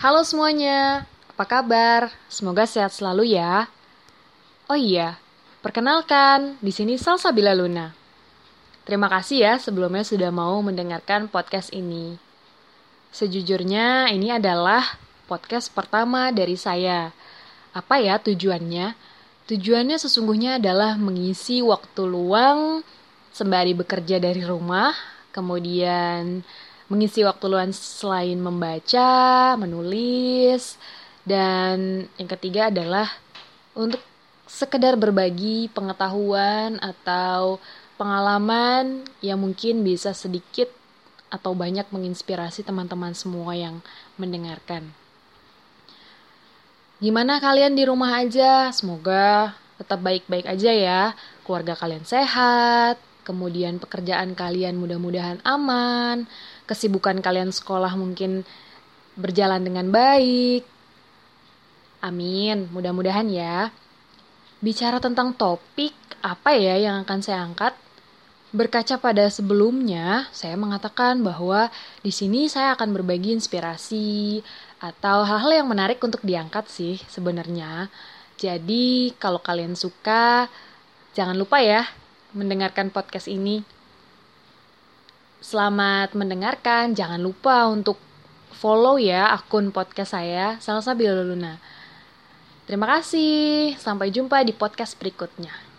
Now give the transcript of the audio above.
Halo semuanya, apa kabar? Semoga sehat selalu ya. Oh iya, perkenalkan, di sini Salsabila Luna. Terima kasih ya sebelumnya sudah mau mendengarkan podcast ini. Sejujurnya, ini adalah podcast pertama dari saya. Apa ya tujuannya? Tujuannya sesungguhnya adalah mengisi waktu luang sembari bekerja dari rumah, kemudian mengisi waktu luang selain membaca, menulis, dan yang ketiga adalah untuk sekedar berbagi pengetahuan atau pengalaman yang mungkin bisa sedikit atau banyak menginspirasi teman-teman semua yang mendengarkan. Gimana kalian di rumah aja? Semoga tetap baik-baik aja ya. Keluarga kalian sehat, kemudian pekerjaan kalian mudah-mudahan aman, kesibukan kalian sekolah mungkin berjalan dengan baik. Amin, mudah-mudahan ya. Bicara tentang topik apa ya yang akan saya angkat? Berkaca pada sebelumnya, saya mengatakan bahwa di sini saya akan berbagi inspirasi, atau hal-hal yang menarik untuk diangkat sih sebenarnya. Jadi kalau kalian suka, jangan lupa ya mendengarkan podcast ini. Selamat mendengarkan, jangan lupa untuk follow ya akun podcast saya, Salsa Luna. Terima kasih, sampai jumpa di podcast berikutnya.